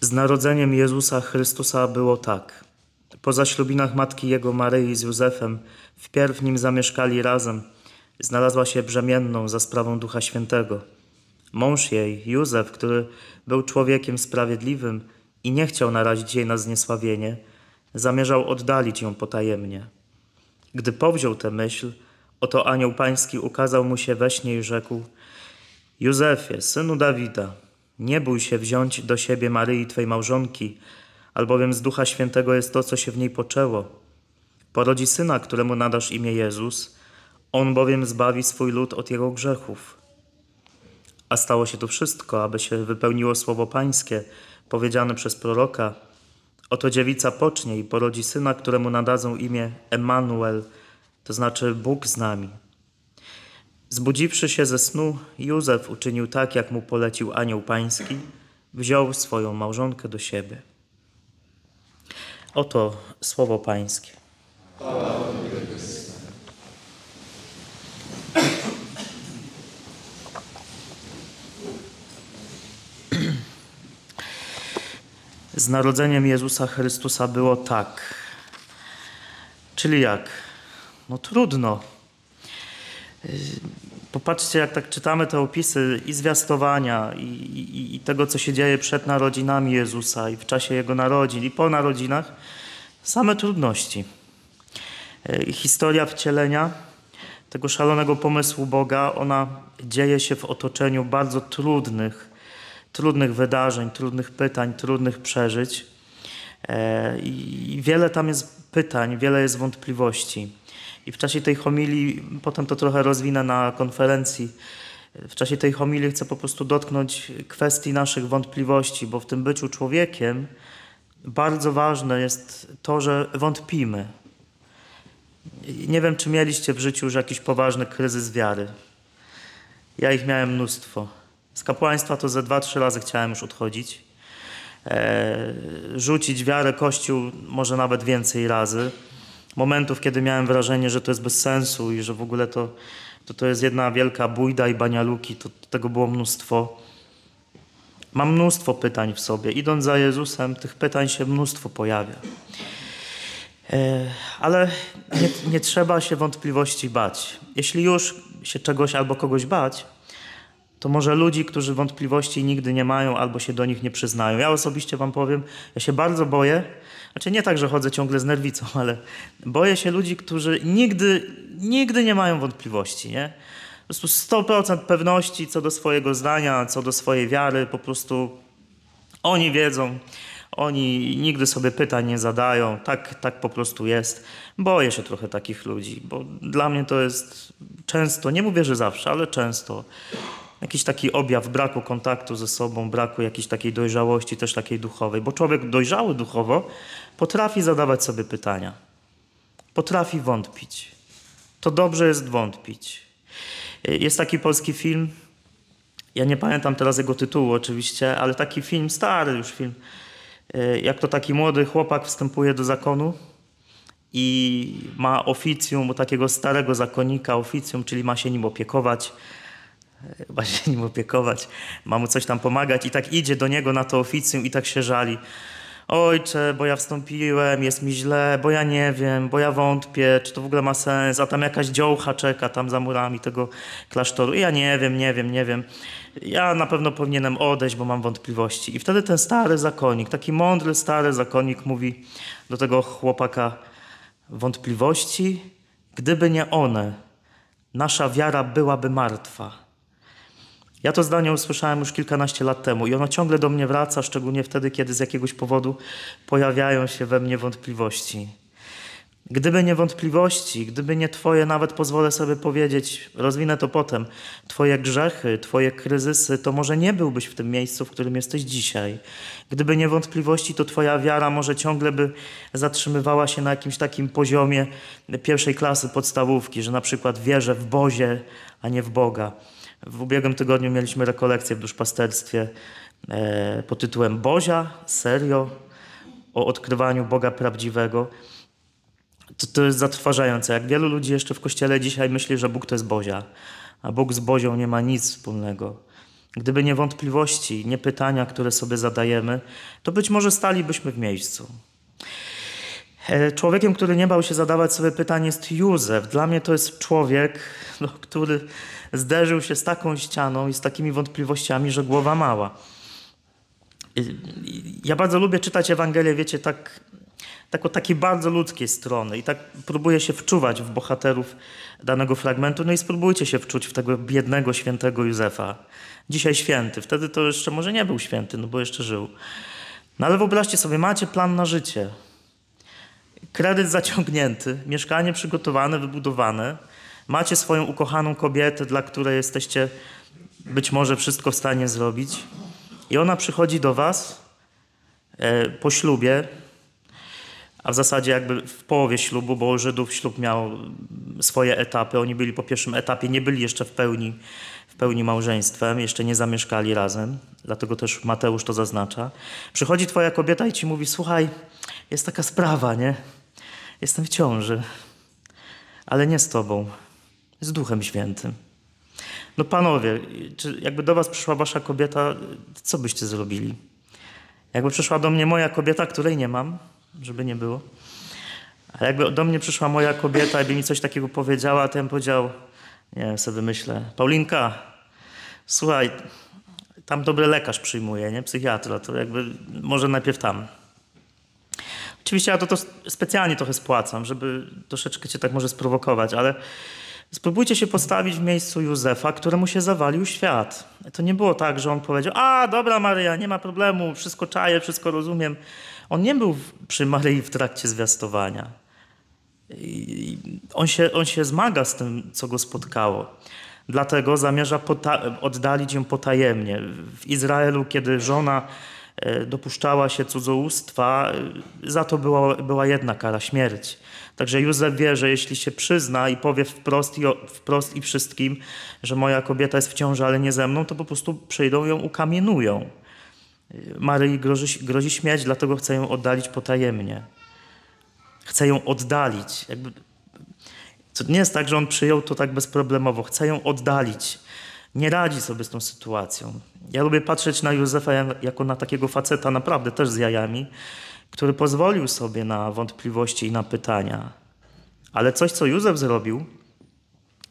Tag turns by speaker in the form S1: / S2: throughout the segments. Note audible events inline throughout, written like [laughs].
S1: Z narodzeniem Jezusa Chrystusa było tak. Po zaślubinach matki jego Maryi z Józefem, wpierw nim zamieszkali razem, znalazła się brzemienną za sprawą Ducha Świętego. Mąż jej, Józef, który był człowiekiem sprawiedliwym i nie chciał narazić jej na zniesławienie, zamierzał oddalić ją potajemnie. Gdy powziął tę myśl, oto anioł pański ukazał mu się we śnie i rzekł Józefie, synu Dawida, nie bój się wziąć do siebie Maryi, Twej małżonki, albowiem z Ducha Świętego jest to, co się w niej poczęło. Porodzi syna, któremu nadasz imię Jezus, on bowiem zbawi swój lud od jego grzechów. A stało się to wszystko, aby się wypełniło słowo Pańskie, powiedziane przez proroka. Oto dziewica pocznie i porodzi syna, któremu nadadzą imię Emmanuel, to znaczy Bóg z nami. Zbudziwszy się ze snu, Józef uczynił tak, jak mu polecił anioł pański, wziął swoją małżonkę do siebie. Oto słowo pańskie. [clears throat] Z narodzeniem Jezusa Chrystusa było tak. Czyli jak? No trudno. Popatrzcie, jak tak czytamy te opisy i zwiastowania, i, i, i, tego, co się dzieje przed narodzinami Jezusa, i w czasie Jego narodzin, i po narodzinach. Same trudności. Historia wcielenia tego szalonego pomysłu Boga, ona dzieje się w otoczeniu bardzo trudnych, trudnych wydarzeń, trudnych pytań, trudnych przeżyć. I wiele tam jest pytań, wiele jest wątpliwości. I w czasie tej homilii, potem to trochę rozwinę na konferencji, w czasie tej homilii chcę po prostu dotknąć kwestii naszych wątpliwości, bo w tym byciu człowiekiem bardzo ważne jest to, że wątpimy. Nie wiem, czy mieliście w życiu już jakiś poważny kryzys wiary. Ja ich miałem mnóstwo. Z kapłaństwa to ze dwa, trzy razy chciałem już odchodzić. E, rzucić wiarę Kościół może nawet więcej razy momentów, kiedy miałem wrażenie, że to jest bez sensu i że w ogóle to, to, to jest jedna wielka bójda i banialuki. To, tego było mnóstwo. Mam mnóstwo pytań w sobie. Idąc za Jezusem, tych pytań się mnóstwo pojawia. E, ale nie, nie trzeba się wątpliwości bać. Jeśli już się czegoś albo kogoś bać, to może ludzi, którzy wątpliwości nigdy nie mają albo się do nich nie przyznają. Ja osobiście Wam powiem, ja się bardzo boję, znaczy nie tak, że chodzę ciągle z nerwicą, [laughs] ale boję się ludzi, którzy nigdy, nigdy nie mają wątpliwości, nie? Po prostu 100% pewności co do swojego zdania, co do swojej wiary, po prostu oni wiedzą, oni nigdy sobie pytań nie zadają, tak, tak po prostu jest. Boję się trochę takich ludzi, bo dla mnie to jest często, nie mówię, że zawsze, ale często jakiś taki objaw braku kontaktu ze sobą, braku jakiejś takiej dojrzałości, też takiej duchowej, bo człowiek dojrzały duchowo potrafi zadawać sobie pytania, potrafi wątpić. To dobrze jest wątpić. Jest taki polski film, ja nie pamiętam teraz jego tytułu oczywiście, ale taki film, stary już film, jak to taki młody chłopak wstępuje do zakonu i ma oficjum takiego starego zakonnika, oficjum, czyli ma się nim opiekować [laughs] chyba się nim opiekować, ma mu coś tam pomagać i tak idzie do niego na to oficjum i tak się żali. Ojcze, bo ja wstąpiłem, jest mi źle, bo ja nie wiem, bo ja wątpię, czy to w ogóle ma sens, a tam jakaś dziołcha czeka tam za murami tego klasztoru. I ja nie wiem, nie wiem, nie wiem. Ja na pewno powinienem odejść, bo mam wątpliwości. I wtedy ten stary zakonnik, taki mądry stary zakonnik mówi do tego chłopaka, wątpliwości, gdyby nie one, nasza wiara byłaby martwa. Ja to zdanie usłyszałem już kilkanaście lat temu i ono ciągle do mnie wraca, szczególnie wtedy, kiedy z jakiegoś powodu pojawiają się we mnie wątpliwości. Gdyby nie wątpliwości, gdyby nie Twoje, nawet pozwolę sobie powiedzieć, rozwinę to potem, Twoje grzechy, Twoje kryzysy, to może nie byłbyś w tym miejscu, w którym jesteś dzisiaj. Gdyby nie wątpliwości, to Twoja wiara może ciągle by zatrzymywała się na jakimś takim poziomie pierwszej klasy podstawówki, że na przykład wierzę w Bozie, a nie w Boga. W ubiegłym tygodniu mieliśmy rekolekcję w duszpasterstwie e, pod tytułem Bozia, serio, o odkrywaniu Boga prawdziwego. To, to jest zatrważające. Jak wielu ludzi jeszcze w kościele dzisiaj myśli, że Bóg to jest Bozia, a Bóg z Bozią nie ma nic wspólnego. Gdyby nie wątpliwości, nie pytania, które sobie zadajemy, to być może stalibyśmy w miejscu. E, człowiekiem, który nie bał się zadawać sobie pytań, jest Józef. Dla mnie to jest człowiek, no, który zderzył się z taką ścianą i z takimi wątpliwościami, że głowa mała. Ja bardzo lubię czytać Ewangelię, wiecie, tak, tak o takiej bardzo ludzkiej strony i tak próbuję się wczuwać w bohaterów danego fragmentu. No i spróbujcie się wczuć w tego biednego, świętego Józefa. Dzisiaj święty, wtedy to jeszcze może nie był święty, no bo jeszcze żył. No ale wyobraźcie sobie, macie plan na życie. Kredyt zaciągnięty, mieszkanie przygotowane, wybudowane. Macie swoją ukochaną kobietę, dla której jesteście być może wszystko w stanie zrobić. I ona przychodzi do was e, po ślubie, a w zasadzie jakby w połowie ślubu, bo Żydów ślub miał swoje etapy. Oni byli po pierwszym etapie, nie byli jeszcze w pełni, w pełni małżeństwem, jeszcze nie zamieszkali razem, dlatego też Mateusz to zaznacza. Przychodzi twoja kobieta i ci mówi, słuchaj, jest taka sprawa, nie? Jestem w ciąży, ale nie z tobą, z Duchem Świętym. No panowie, czy jakby do was przyszła wasza kobieta, co byście zrobili? Jakby przyszła do mnie moja kobieta, której nie mam, żeby nie było. Ale jakby do mnie przyszła moja kobieta i by mi coś takiego powiedziała, to ja bym powiedział, nie wiem, sobie myślę, Paulinka, słuchaj, tam dobry lekarz przyjmuje, nie? Psychiatra, to jakby może najpierw tam. Oczywiście ja to, to specjalnie trochę spłacam, żeby troszeczkę cię tak może sprowokować, ale spróbujcie się postawić w miejscu Józefa, któremu się zawalił świat. To nie było tak, że on powiedział, a dobra Maryja, nie ma problemu, wszystko czaję, wszystko rozumiem. On nie był przy Maryi w trakcie zwiastowania. On się, on się zmaga z tym, co go spotkało. Dlatego zamierza oddalić ją potajemnie. W Izraelu, kiedy żona dopuszczała się cudzołóstwa, e, za to była, była jedna kara śmierć. Także Józef wie, że jeśli się przyzna i powie wprost i, wprost i wszystkim, że moja kobieta jest w ciąży, ale nie ze mną, to po prostu przyjdą ją ukamienują. Maryi grozi, grozi śmierć, dlatego chce ją oddalić potajemnie. Chce ją oddalić. Jakby, to nie jest tak, że on przyjął to tak bezproblemowo. Chce ją oddalić. Nie radzi sobie z tą sytuacją. Ja lubię patrzeć na Józefa jako na takiego faceta, naprawdę też z jajami, który pozwolił sobie na wątpliwości i na pytania. Ale coś, co Józef zrobił,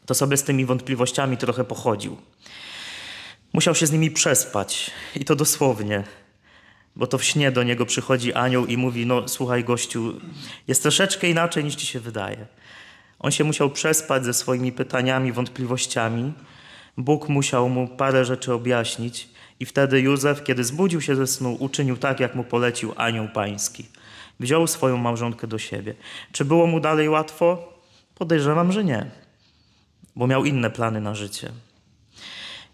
S1: to sobie z tymi wątpliwościami trochę pochodził. Musiał się z nimi przespać i to dosłownie, bo to w śnie do niego przychodzi anioł i mówi: No, słuchaj, gościu, jest troszeczkę inaczej niż ci się wydaje. On się musiał przespać ze swoimi pytaniami, wątpliwościami. Bóg musiał mu parę rzeczy objaśnić, i wtedy Józef, kiedy zbudził się ze snu, uczynił tak, jak mu polecił anioł pański. Wziął swoją małżonkę do siebie. Czy było mu dalej łatwo? Podejrzewam, że nie, bo miał inne plany na życie.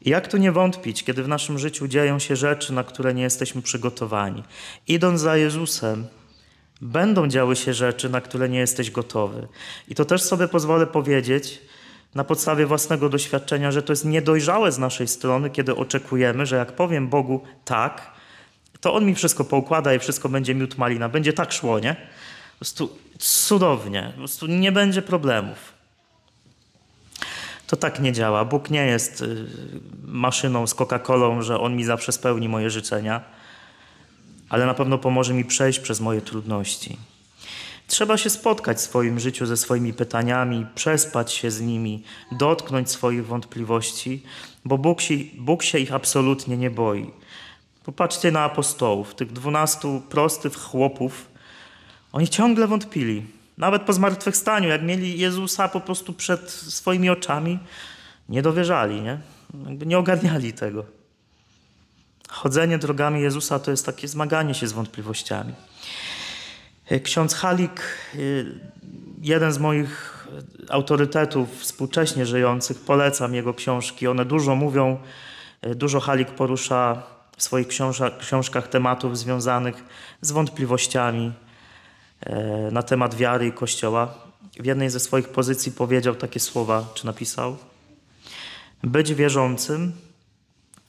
S1: I jak tu nie wątpić, kiedy w naszym życiu dzieją się rzeczy, na które nie jesteśmy przygotowani? Idąc za Jezusem, będą działy się rzeczy, na które nie jesteś gotowy. I to też sobie pozwolę powiedzieć na podstawie własnego doświadczenia, że to jest niedojrzałe z naszej strony, kiedy oczekujemy, że jak powiem Bogu tak, to On mi wszystko poukłada i wszystko będzie miód malina. Będzie tak szło, nie? Po prostu cudownie. Po prostu nie będzie problemów. To tak nie działa. Bóg nie jest y, maszyną z Coca-Colą, że On mi zawsze spełni moje życzenia, ale na pewno pomoże mi przejść przez moje trudności. Trzeba się spotkać w swoim życiu ze swoimi pytaniami, przespać się z nimi, dotknąć swoich wątpliwości, bo Bóg się, Bóg się ich absolutnie nie boi. Popatrzcie na apostołów, tych dwunastu prostych chłopów. Oni ciągle wątpili. Nawet po zmartwychwstaniu, jak mieli Jezusa po prostu przed swoimi oczami, nie dowierzali, nie? Jakby nie ogarniali tego. Chodzenie drogami Jezusa to jest takie zmaganie się z wątpliwościami. Ksiądz Halik, jeden z moich autorytetów współcześnie żyjących, polecam jego książki. One dużo mówią, dużo Halik porusza w swoich książkach tematów związanych z wątpliwościami, E, na temat wiary i Kościoła. W jednej ze swoich pozycji powiedział takie słowa, czy napisał: Być wierzącym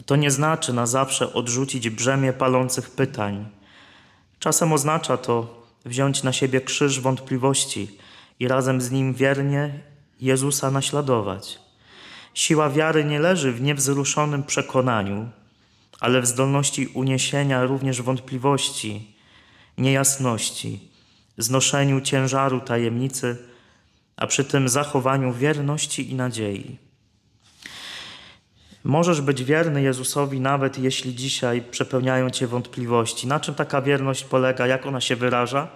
S1: to nie znaczy na zawsze odrzucić brzemię palących pytań. Czasem oznacza to wziąć na siebie krzyż wątpliwości i razem z nim wiernie Jezusa naśladować. Siła wiary nie leży w niewzruszonym przekonaniu, ale w zdolności uniesienia również wątpliwości, niejasności, znoszeniu ciężaru tajemnicy, a przy tym zachowaniu wierności i nadziei. Możesz być wierny Jezusowi, nawet jeśli dzisiaj przepełniają cię wątpliwości. Na czym taka wierność polega, jak ona się wyraża?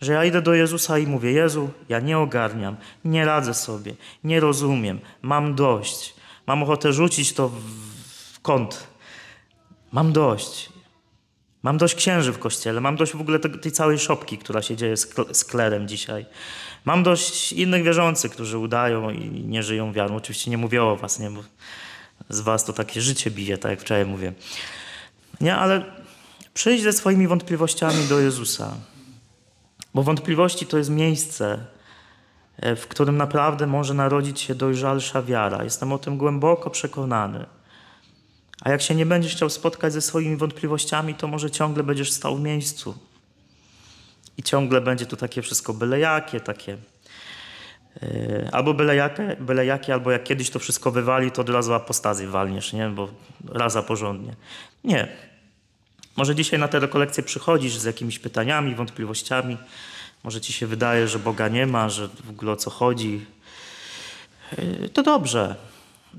S1: Że ja idę do Jezusa i mówię: Jezu, ja nie ogarniam, nie radzę sobie, nie rozumiem, mam dość, mam ochotę rzucić to w kąt. Mam dość. Mam dość księży w kościele, mam dość w ogóle tej całej szopki, która się dzieje z klerem dzisiaj. Mam dość innych wierzących, którzy udają i nie żyją wiarą. Oczywiście nie mówię o was, nie, z was to takie życie bije, tak jak wczoraj mówię. Nie, ale przyjdź ze swoimi wątpliwościami do Jezusa. Bo wątpliwości to jest miejsce, e, w którym naprawdę może narodzić się dojrzalsza wiara. Jestem o tym głęboko przekonany. A jak się nie będziesz chciał spotkać ze swoimi wątpliwościami, to może ciągle będziesz stał w miejscu. I ciągle będzie to takie wszystko byle jakie, takie albo byle jakie, byle jakie, albo jak kiedyś to wszystko wywali, to od razu apostazję walniesz, nie? bo raza porządnie. Nie. Może dzisiaj na te rekolekcje przychodzisz z jakimiś pytaniami, wątpliwościami. Może ci się wydaje, że Boga nie ma, że w ogóle o co chodzi. Yy, to dobrze.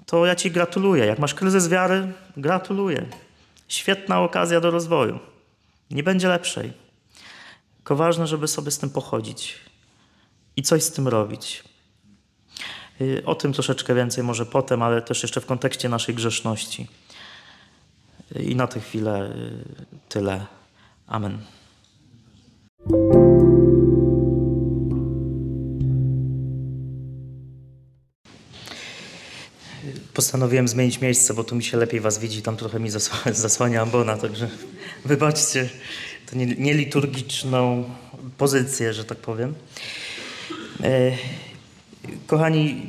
S1: To ja ci gratuluję. Jak masz kryzys wiary, gratuluję. Świetna okazja do rozwoju. Nie będzie lepszej. Tylko ważne, żeby sobie z tym pochodzić i coś z tym robić. Y, o tym troszeczkę więcej może potem, ale też jeszcze w kontekście naszej grzeszności. Y, I na tę chwilę y, tyle. Amen. Postanowiłem zmienić miejsce, bo tu mi się lepiej was widzi, tam trochę mi zasłania, [laughs] zasłania ambona, także wybaczcie tę nieliturgiczną pozycję, że tak powiem. E, kochani,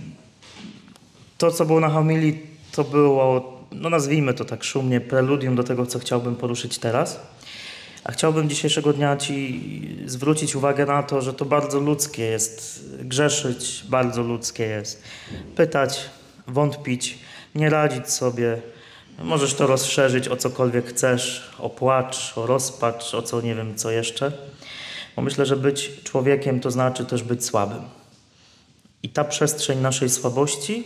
S1: to co było na homilii, to było, no nazwijmy to tak szumnie, preludium do tego, co chciałbym poruszyć teraz. A chciałbym dzisiejszego dnia Ci zwrócić uwagę na to, że to bardzo ludzkie jest grzeszyć, bardzo ludzkie jest pytać, wątpić, nie radzić sobie. Możesz to rozszerzyć o cokolwiek chcesz, o płacz, o rozpacz, o co nie wiem, co jeszcze. Bo myślę, że być człowiekiem to znaczy też być słabym. I ta przestrzeń naszej słabości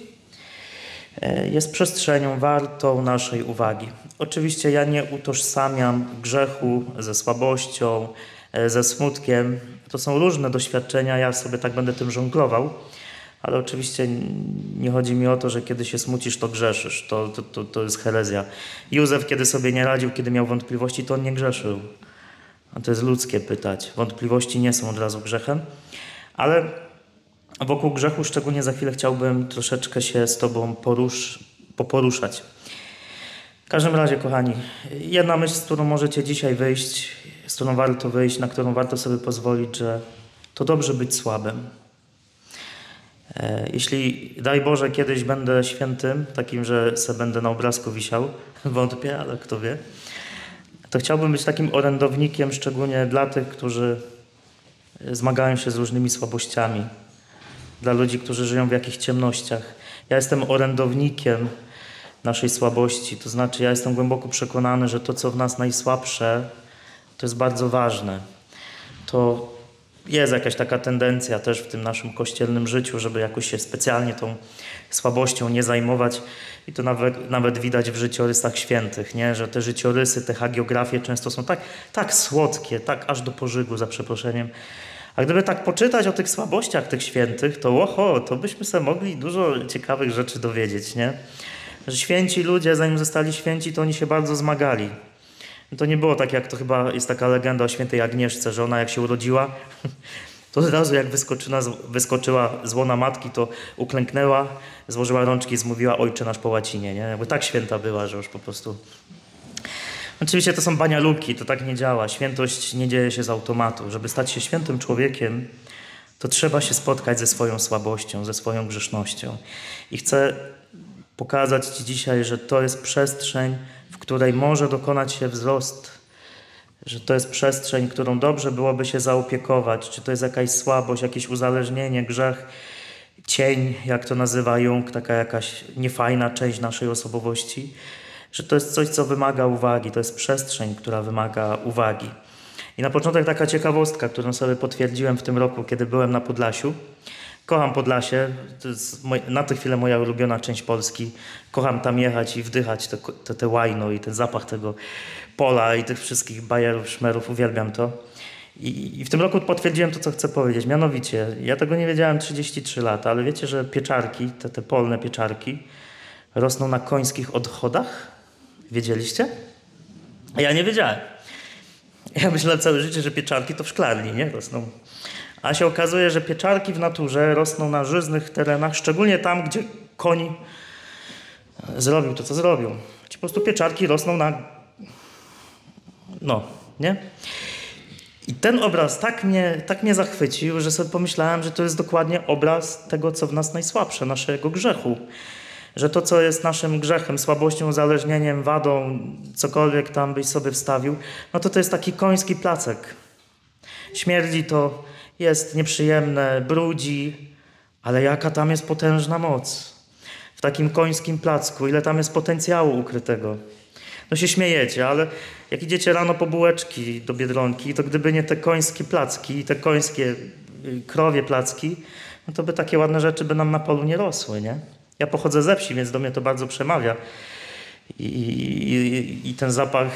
S1: e, jest przestrzenią wartą naszej uwagi. Oczywiście ja nie utożsamiam grzechu ze słabością, e, ze smutkiem. To są różne doświadczenia, ja sobie tak będę tym żonglował, ale oczywiście nie chodzi mi o to, że kiedy się smucisz, to grzeszysz. To, to, to, to jest herezja. Józef, kiedy sobie nie radził, kiedy miał wątpliwości, to on nie grzeszył. A to jest ludzkie pytać. Wątpliwości nie są od razu grzechem, ale wokół grzechu szczególnie za chwilę chciałbym troszeczkę się z Tobą porusz, poporuszać. W każdym razie, kochani, jedna myśl, z którą możecie dzisiaj wyjść, z którą warto wyjść, na którą warto sobie pozwolić, że to dobrze być słabym. E, jeśli, daj Boże, kiedyś będę świętym, takim, że se będę na obrazku wisiał, [laughs] wątpię, ale kto wie, to chciałbym być takim orędownikiem, szczególnie dla tych, którzy zmagają się z różnymi słabościami, dla ludzi, którzy żyją w jakichś ciemnościach. Ja jestem orędownikiem naszej słabości, to znaczy ja jestem głęboko przekonany, że to, co w nas najsłabsze, to jest bardzo ważne. To jest jakaś taka tendencja też w tym naszym kościelnym życiu, żeby jakoś się specjalnie tą słabością nie zajmować. I to nawet, nawet widać w życiorysach świętych, nie? że te życiorysy, te hagiografie często są tak, tak słodkie, tak aż do pożygu, za przeproszeniem. A gdyby tak poczytać o tych słabościach tych świętych, to oho, to byśmy sobie mogli dużo ciekawych rzeczy dowiedzieć, nie? Że święci ludzie, zanim zostali święci, to oni się bardzo zmagali. To nie było tak, jak to chyba jest taka legenda o świętej Agnieszce, że ona jak się urodziła, [laughs] to od razu jak wyskoczyła, wyskoczyła z łona matki, to uklęknęła, złożyła rączki i zmówiła Ojcze nasz po łacinie. Nie? Jakby tak święta była, że już po prostu... Oczywiście to są banialuki, to tak nie działa. Świętość nie dzieje się z automatu. Żeby stać się świętym człowiekiem, to trzeba się spotkać ze swoją słabością, ze swoją grzesznością. I chcę pokazać Ci dzisiaj, że to jest przestrzeń, w której może dokonać się wzrost że to jest przestrzeń, którą dobrze byłoby się zaopiekować, czy to jest jakaś słabość, jakieś uzależnienie, grzech, cień, jak to nazywa Jung, taka jakaś niefajna część naszej osobowości, że to jest coś, co wymaga uwagi, to jest przestrzeń, która wymaga uwagi. I na początek taka ciekawostka, którą sobie potwierdziłem w tym roku, kiedy byłem na Podlasiu. Kocham Podlasie, to jest moj, na tę chwilę moja ulubiona część Polski. Kocham tam jechać i wdychać te, te, te łajno i ten zapach tego pola i tych wszystkich bajerów, szmerów, uwielbiam to. I, I, w tym roku potwierdziłem to, co chcę powiedzieć. Mianowicie, ja tego nie wiedziałem 33 lata, ale wiecie, że pieczarki, te, te polne pieczarki, rosną na końskich odchodach? Wiedzieliście? Ja nie wiedziałem. Ja myślałem całe życie, że pieczarki to w szklarni, nie? Rosną. A się okazuje, że pieczarki w naturze rosną na żyznych terenach, szczególnie tam, gdzie koń zrobił to, co zrobił. Ci po prostu pieczarki rosną na... No, nie? I ten obraz tak mnie, tak mnie zachwycił, że sobie pomyślałem, że to jest dokładnie obraz tego, co w nas najsłabsze, naszego grzechu. Że to, co jest naszym grzechem, słabością, uzależnieniem, wadą, cokolwiek tam byś sobie wstawił, no to to jest taki koński placek. Śmierdzi to, jest nieprzyjemne, brudzi, ale jaka tam jest potężna moc. W takim końskim placku, ile tam jest potencjału ukrytego. No się śmiejecie, ale jak idziecie rano po bułeczki do Biedronki, to gdyby nie te końskie placki i te końskie y, krowie placki, no to by takie ładne rzeczy by nam na polu nie rosły, nie? Ja pochodzę ze wsi, więc do mnie to bardzo przemawia. I, i, i ten zapach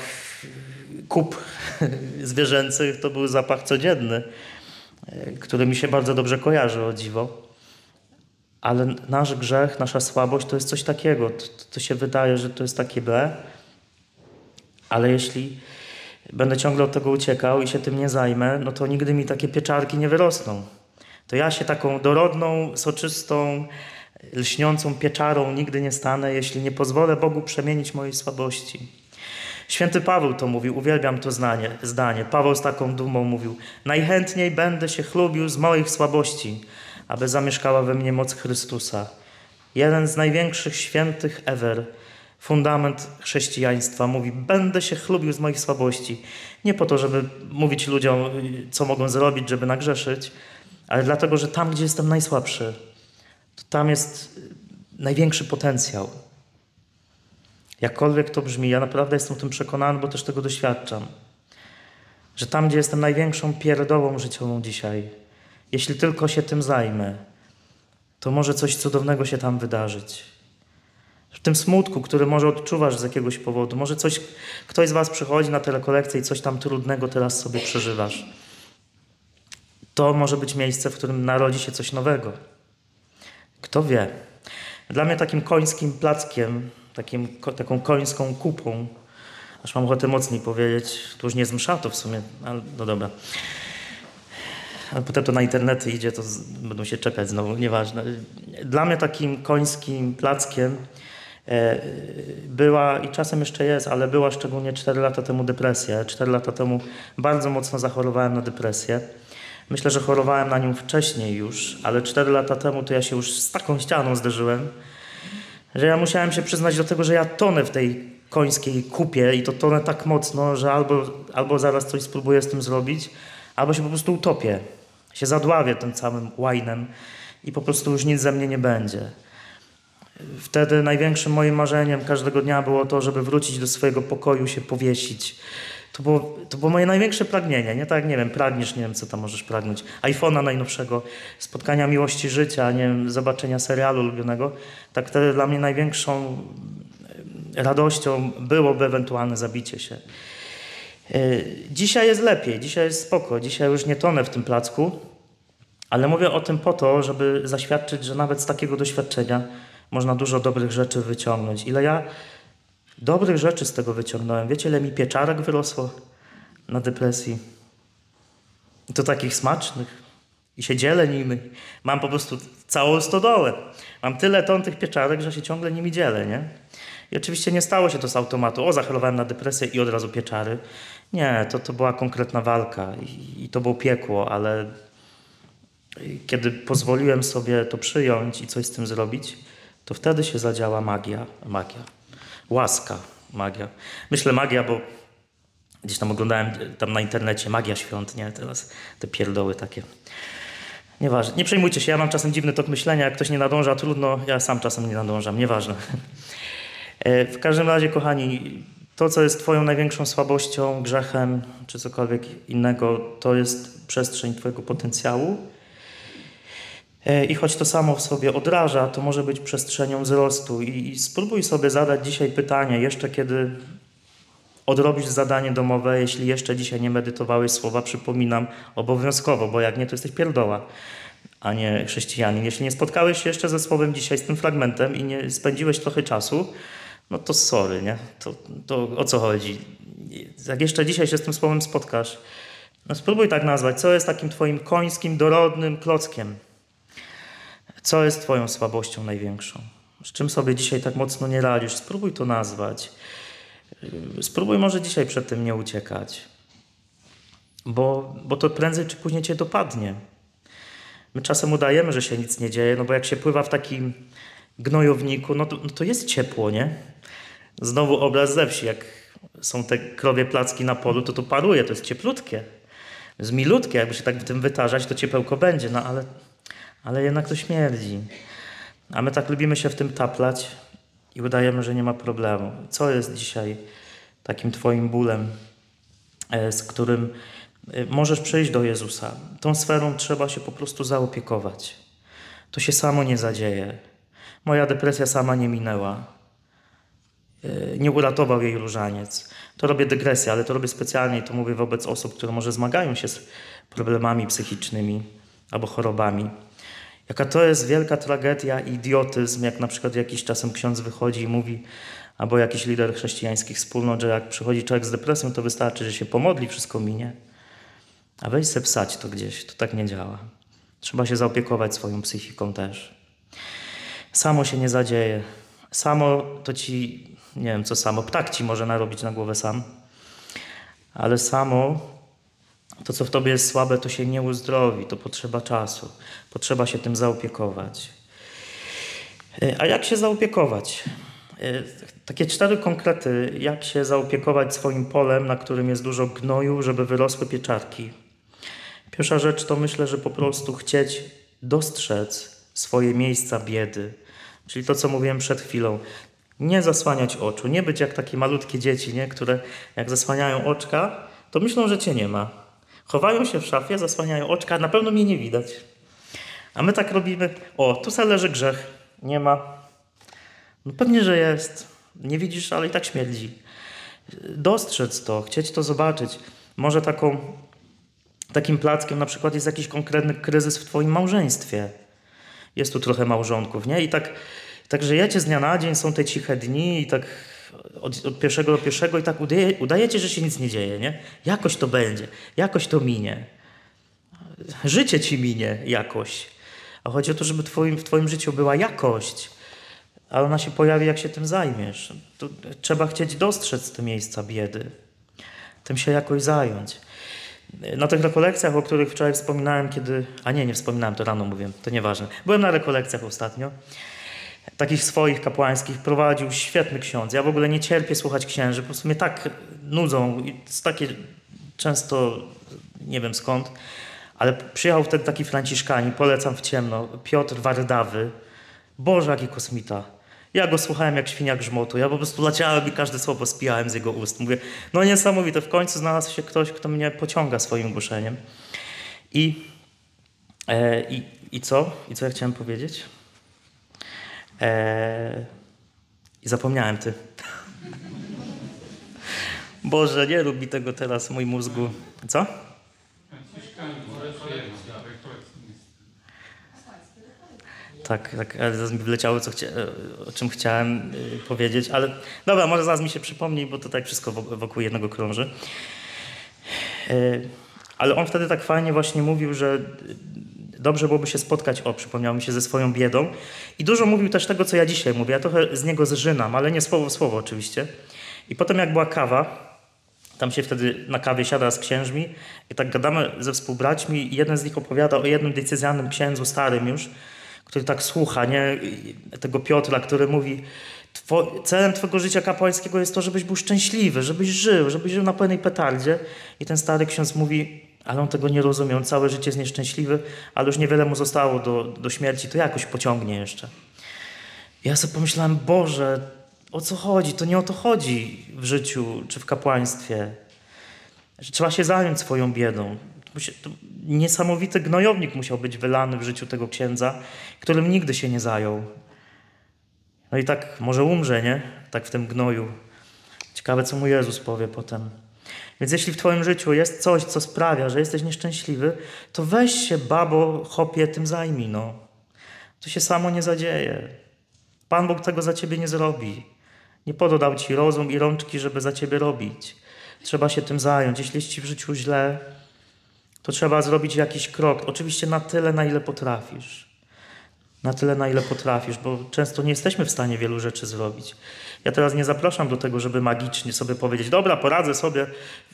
S1: kup [laughs] zwierzęcych to był zapach codzienny, który mi się bardzo dobrze kojarzy, o dziwo. Ale nasz grzech, nasza słabość to jest coś takiego. To, to się wydaje, że to jest takie B, ale jeśli będę ciągle od tego uciekał i się tym nie zajmę, no to nigdy mi takie pieczarki nie wyrosną. To ja się taką dorodną, soczystą, lśniącą pieczarą nigdy nie stanę, jeśli nie pozwolę Bogu przemienić mojej słabości. Święty Paweł to mówił, uwielbiam to zdanie, zdanie. Paweł z taką dumą mówił: Najchętniej będę się chlubił z moich słabości, aby zamieszkała we mnie moc Chrystusa. Jeden z największych świętych ever fundament chrześcijaństwa mówi: Będę się chlubił z moich słabości. Nie po to, żeby mówić ludziom, co mogą zrobić, żeby nagrzeszyć, ale dlatego, że tam, gdzie jestem najsłabszy, to tam jest największy potencjał. Jakkolwiek to brzmi, ja naprawdę jestem o tym przekonany, bo też tego doświadczam. Że tam, gdzie jestem największą pierdołą życiową dzisiaj, jeśli tylko się tym zajmę, to może coś cudownego się tam wydarzyć w tym smutku, który może odczuwasz z jakiegoś powodu. Może coś, ktoś z Was przychodzi na telekolekcję i coś tam trudnego teraz sobie przeżywasz. To może być miejsce, w którym narodzi się coś nowego. Kto wie? Dla mnie takim końskim plackiem, takim, taką końską kupą, aż mam ochotę mocniej powiedzieć, to już nie z msza to w sumie, ale no dobra. Ale potem to na internety idzie, to z, będą się czekać znowu, nieważne. Dla mnie takim końskim plackiem E, była i czasem jeszcze jest, ale była szczególnie 4 lata temu depresja. 4 lata temu bardzo mocno zachorowałem na depresję. Myślę, że chorowałem na nią wcześniej już, ale 4 lata temu to ja się już z taką ścianą zderzyłem, że ja musiałem się przyznać do tego, że ja tonę w tej końskiej kupie i to tonę tak mocno, że albo, albo zaraz coś spróbuję z tym zrobić, albo się po prostu utopię. Się zadławię tym całym łajnem i po prostu już nic ze mnie nie będzie. Wtedy największym moim marzeniem każdego dnia było to, żeby wrócić do swojego pokoju, się powiesić. To było, to było moje największe pragnienie. Nie tak, nie wiem, pragniesz, nie wiem, co tam możesz pragnąć. iPhone'a najnowszego, spotkania miłości życia, nie wiem, zobaczenia serialu ulubionego. Tak wtedy dla mnie największą radością byłoby ewentualne zabicie się. E, dzisiaj jest lepiej, dzisiaj jest spoko, dzisiaj już nie tonę w tym placku, ale mówię o tym po to, żeby zaświadczyć, że nawet z takiego doświadczenia można dużo dobrych rzeczy wyciągnąć. Ile ja dobrych rzeczy z tego wyciągnąłem. Wiecie, ile mi pieczarek wyrosło na depresji? I to takich smacznych. I się dzielę nimi. Mam po prostu całą stodołę. Mam tyle ton tych pieczarek, że się ciągle nimi dzielę, nie? I oczywiście nie stało się to z automatu. O, zachorowałem na depresję i od razu pieczary. Nie, to, to była konkretna walka i, i to było piekło, ale kiedy pozwoliłem sobie to przyjąć i coś z tym zrobić, to wtedy się zadziała magia, magia, łaska, magia. Myślę magia, bo gdzieś tam oglądałem tam na internecie magia świąt, nie? Teraz te pierdoły takie. Nieważne. Nie przejmujcie się, ja mam czasem dziwny tok myślenia, jak ktoś nie nadąża, trudno, ja sam czasem nie nadążam, nieważne. [laughs] E, w każdym razie, kochani, to, co jest Twoją największą słabością, grzechem czy cokolwiek innego, to jest przestrzeń Twojego potencjału. E, I choć to samo w sobie odraża, to może być przestrzenią wzrostu. I spróbuj sobie zadać dzisiaj pytanie, jeszcze kiedy odrobisz zadanie domowe, jeśli jeszcze dzisiaj nie medytowałeś słowa, przypominam obowiązkowo, bo jak nie, to jesteś pierdoła, a nie chrześcijanin. Jeśli nie spotkałeś się jeszcze ze słowem dzisiaj, z tym fragmentem i nie spędziłeś trochę czasu, no to sorry, nie? To, to o co chodzi? Jak jeszcze dzisiaj się z tym słowem spotkasz, no spróbuj tak nazwać, co jest takim twoim końskim, dorodnym klockiem. Co jest twoją słabością największą? Z czym sobie dzisiaj tak mocno nie radzisz? Spróbuj to nazwać. Spróbuj może dzisiaj przed tym nie uciekać, bo, bo to prędzej czy później cię dopadnie. My czasem udajemy, że się nic nie dzieje, no bo jak się pływa w takim gnojowniku, no to, no to jest ciepło, nie? Znowu obraz ze wsi, jak są te krowie placki na polu, to to paruje, to jest cieplutkie. Jest milutkie, jakby się tak w tym wytarzać, to ciepełko będzie, no ale, ale jednak to śmierdzi. A my tak lubimy się w tym taplać i udajemy, że nie ma problemu. Co jest dzisiaj takim Twoim bólem, e, z którym e, możesz przyjść do Jezusa? Tą sferą trzeba się po prostu zaopiekować. To się samo nie zadzieje. Moja depresja sama nie minęła. E, nie uratował jej różaniec. To robię dygresję, ale to robię specjalnie i to mówię wobec osób, które może zmagają się z problemami psychicznymi albo chorobami. Jaka to jest wielka tragedia i idiotyzm, jak na przykład jakiś czasem ksiądz wychodzi i mówi, albo jakiś lider chrześcijańskich wspólnot, że jak przychodzi człowiek z depresją, to wystarczy, że się pomodli, wszystko minie. A weź se psać to gdzieś, to tak nie działa. Trzeba się zaopiekować swoją psychiką też. Samo się nie zadzieje. Samo to ci, nie wiem co samo, ptak ci może narobić na głowę sam. Ale samo to, co w tobie jest słabe, to się nie uzdrowi, to potrzeba czasu. Potrzeba się tym zaopiekować. E, a jak się zaopiekować? E, takie cztery konkrety, jak się zaopiekować swoim polem, na którym jest dużo gnoju, żeby wyrosły pieczarki. Pierwsza rzecz to myślę, że po prostu chcieć dostrzec swoje miejsca biedy. Czyli to, co mówiłem przed chwilą. Nie zasłaniać oczu, nie być jak takie malutkie dzieci, nie? które jak zasłaniają oczka, to myślą, że cię nie ma. Chowają się w szafie, zasłaniają oczka, na pewno mnie nie widać. A my tak robimy, o, tu se leży grzech, nie ma. No pewnie, że jest. Nie widzisz, ale i tak śmierdzi. Dostrzec to, chcieć to zobaczyć. Może taką, takim plackiem na przykład jest jakiś konkretny kryzys w twoim małżeństwie. Jest tu trochę małżonków, nie? I tak, tak żyjecie z dnia na dzień, są te ciche dni i tak od, od pierwszego do pierwszego i tak udaje, udajecie, że się nic nie dzieje, nie? Jakoś to będzie, jakoś to minie. Życie ci minie jakoś. A chodzi o to, żeby twoim, w twoim życiu była jakość, a ona się pojawi, jak się tym zajmiesz. Trzeba chcieć dostrzec te miejsca biedy, tym się jakoś zająć. Na tych rekolekcjach, o których wczoraj wspominałem, kiedy. A nie, nie wspominałem, to rano mówię, to nieważne. Byłem na rekolekcjach ostatnio takich swoich kapłańskich prowadził świetny ksiądz. Ja w ogóle nie cierpię słuchać księży, po prostu mnie tak nudzą i takie często, nie wiem skąd, ale przyjechał wtedy taki franciszkanin, polecam w ciemno, Piotr Wardawy. Boże, jaki kosmita. Ja go słuchałem jak świnia grzmotu. Ja po prostu leciałem i każde słowo spijałem z jego ust. Mówię, no niesamowite, w końcu znalazł się ktoś, kto mnie pociąga swoim głoszeniem. I, e, i, i co? I co ja chciałem powiedzieć? Eee, I zapomniałem ty. Boże, nie mi tego teraz, mój mózgu. Co? Tak, tak, zaraz mi wleciało, co o czym chciałem y, powiedzieć, ale dobra, może zaraz mi się przypomni, bo tutaj wszystko wokół jednego krąży. Y, ale on wtedy tak fajnie właśnie mówił, że dobrze byłoby się spotkać, o, przypomniał mi się ze swoją biedą. I dużo mówił też tego, co ja dzisiaj mówię. Ja trochę z niego zżynam, ale nie słowo w słowo oczywiście. I potem jak była kawa, tam się wtedy na kawie siada z księżmi i tak gadamy ze współbraćmi i jeden z nich opowiada o jednym decyzjalnym księdzu, starym już, który tak słucha, nie? Tego Piotra, który mówi Two, celem twojego życia kapłańskiego jest to, żebyś był szczęśliwy, żebyś żył, żebyś żył na pełnej petardzie. I ten stary ksiądz mówi, ale on tego nie rozumie, on całe życie jest nieszczęśliwy, ale już niewiele mu zostało do, do śmierci, to jakoś pociągnie jeszcze. Ja sobie pomyślałem, Boże, o co chodzi? To nie o to chodzi w życiu czy w kapłaństwie. Trzeba się zająć swoją biedą. Niesamowity gnojownik musiał być wylany w życiu tego księdza, którym nigdy się nie zajął. No i tak może umrze, nie? Tak w tym gnoju. Ciekawe, co mu Jezus powie potem. Więc jeśli w Twoim życiu jest coś, co sprawia, że jesteś nieszczęśliwy, to weź się, babo, chopie, tym zajmij, no. To się samo nie zadzieje. Pan Bóg tego za Ciebie nie zrobi. Nie pododał Ci rozum i rączki, żeby za Ciebie robić. Trzeba się tym zająć. Jeśli jest Ci w życiu źle, to trzeba zrobić jakiś krok. Oczywiście na tyle, na ile potrafisz. Na tyle, na ile potrafisz, bo często nie jesteśmy w stanie wielu rzeczy zrobić. Ja teraz nie zapraszam do tego, żeby magicznie sobie powiedzieć, dobra, poradzę sobie,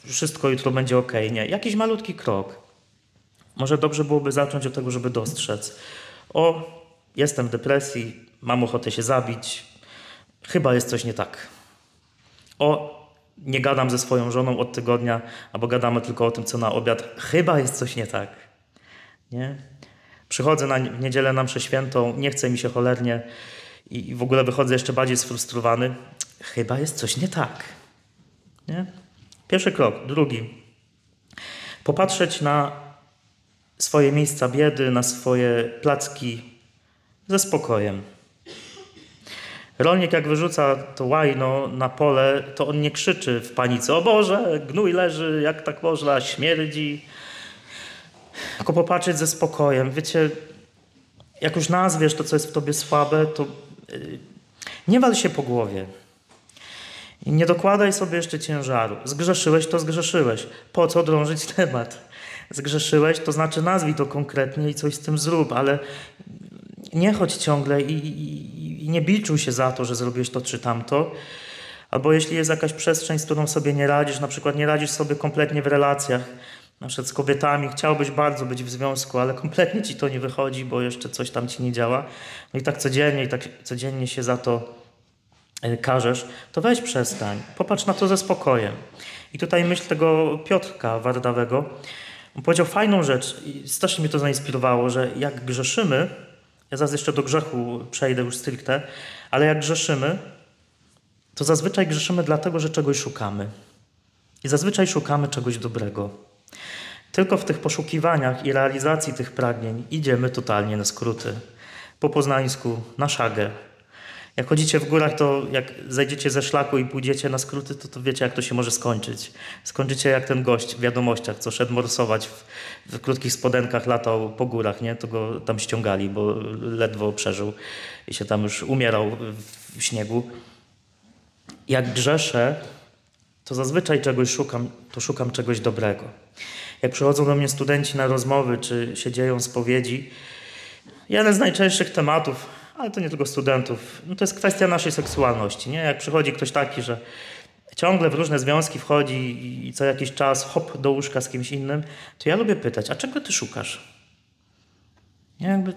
S1: wszystko jutro będzie ok. Nie, jakiś malutki krok. Może dobrze byłoby zacząć od tego, żeby dostrzec. O, jestem w depresji, mam ochotę się zabić, chyba jest coś nie tak. O, nie gadam ze swoją żoną od tygodnia, albo gadamy tylko o tym, co na obiad, chyba jest coś nie tak. Nie? Przychodzę na niedzielę na mszę świętą, nie chce mi się cholernie i w ogóle wychodzę jeszcze bardziej sfrustrowany. Chyba jest coś nie tak. Nie? Pierwszy krok. Drugi. Popatrzeć na swoje miejsca biedy, na swoje placki ze spokojem. Rolnik jak wyrzuca to łajno na pole, to on nie krzyczy w panice, o Boże, gnój leży, jak tak można, śmierdzi. Tylko popatrzeć ze spokojem. Wiecie, jak już nazwiesz to, co jest w tobie słabe, to yy, nie wal się po głowie. Nie dokładaj sobie jeszcze ciężaru. Zgrzeszyłeś, to zgrzeszyłeś. Po co drążyć temat? Zgrzeszyłeś, to znaczy nazwij to konkretnie i coś z tym zrób, ale nie chodź ciągle i, i, i nie biczuj się za to, że zrobiłeś to czy tamto. Albo jeśli jest jakaś przestrzeń, z którą sobie nie radzisz, na przykład nie radzisz sobie kompletnie w relacjach, na przykład z kobietami, chciałbyś bardzo być w związku, ale kompletnie ci to nie wychodzi, bo jeszcze coś tam ci nie działa. No i tak codziennie, i tak codziennie się za to e, każesz, to weź przestań. Popatrz na to ze spokojem. I tutaj myśl tego Piotrka Wardawego. On powiedział fajną rzecz i strasznie mnie to zainspirowało, że jak grzeszymy, ja zaraz jeszcze do grzechu przejdę już stricte, ale jak grzeszymy, to zazwyczaj grzeszymy dlatego, że czegoś szukamy. I zazwyczaj szukamy czegoś dobrego. Tylko w tych poszukiwaniach i realizacji tych pragnień idziemy totalnie na skróty. Po poznańsku, na szagę. Jak chodzicie w górach, to jak zejdziecie ze szlaku i pójdziecie na skróty, to, to wiecie, jak to się może skończyć. Skończycie jak ten gość w wiadomościach, co szedł morsować w, w krótkich spodenkach, latał po górach, nie? To go tam ściągali, bo ledwo przeżył i się tam już umierał w śniegu. Jak grzeszę, to zazwyczaj czegoś szukam, to szukam czegoś dobrego. Jak przychodzą do mnie studenci na rozmowy, czy się dzieją spowiedzi, jeden z najczęstszych tematów, ale to nie tylko studentów, no to jest kwestia naszej seksualności. Nie? Jak przychodzi ktoś taki, że ciągle w różne związki wchodzi i co jakiś czas hop do łóżka z kimś innym, to ja lubię pytać, a czego ty szukasz? Nie, jakby,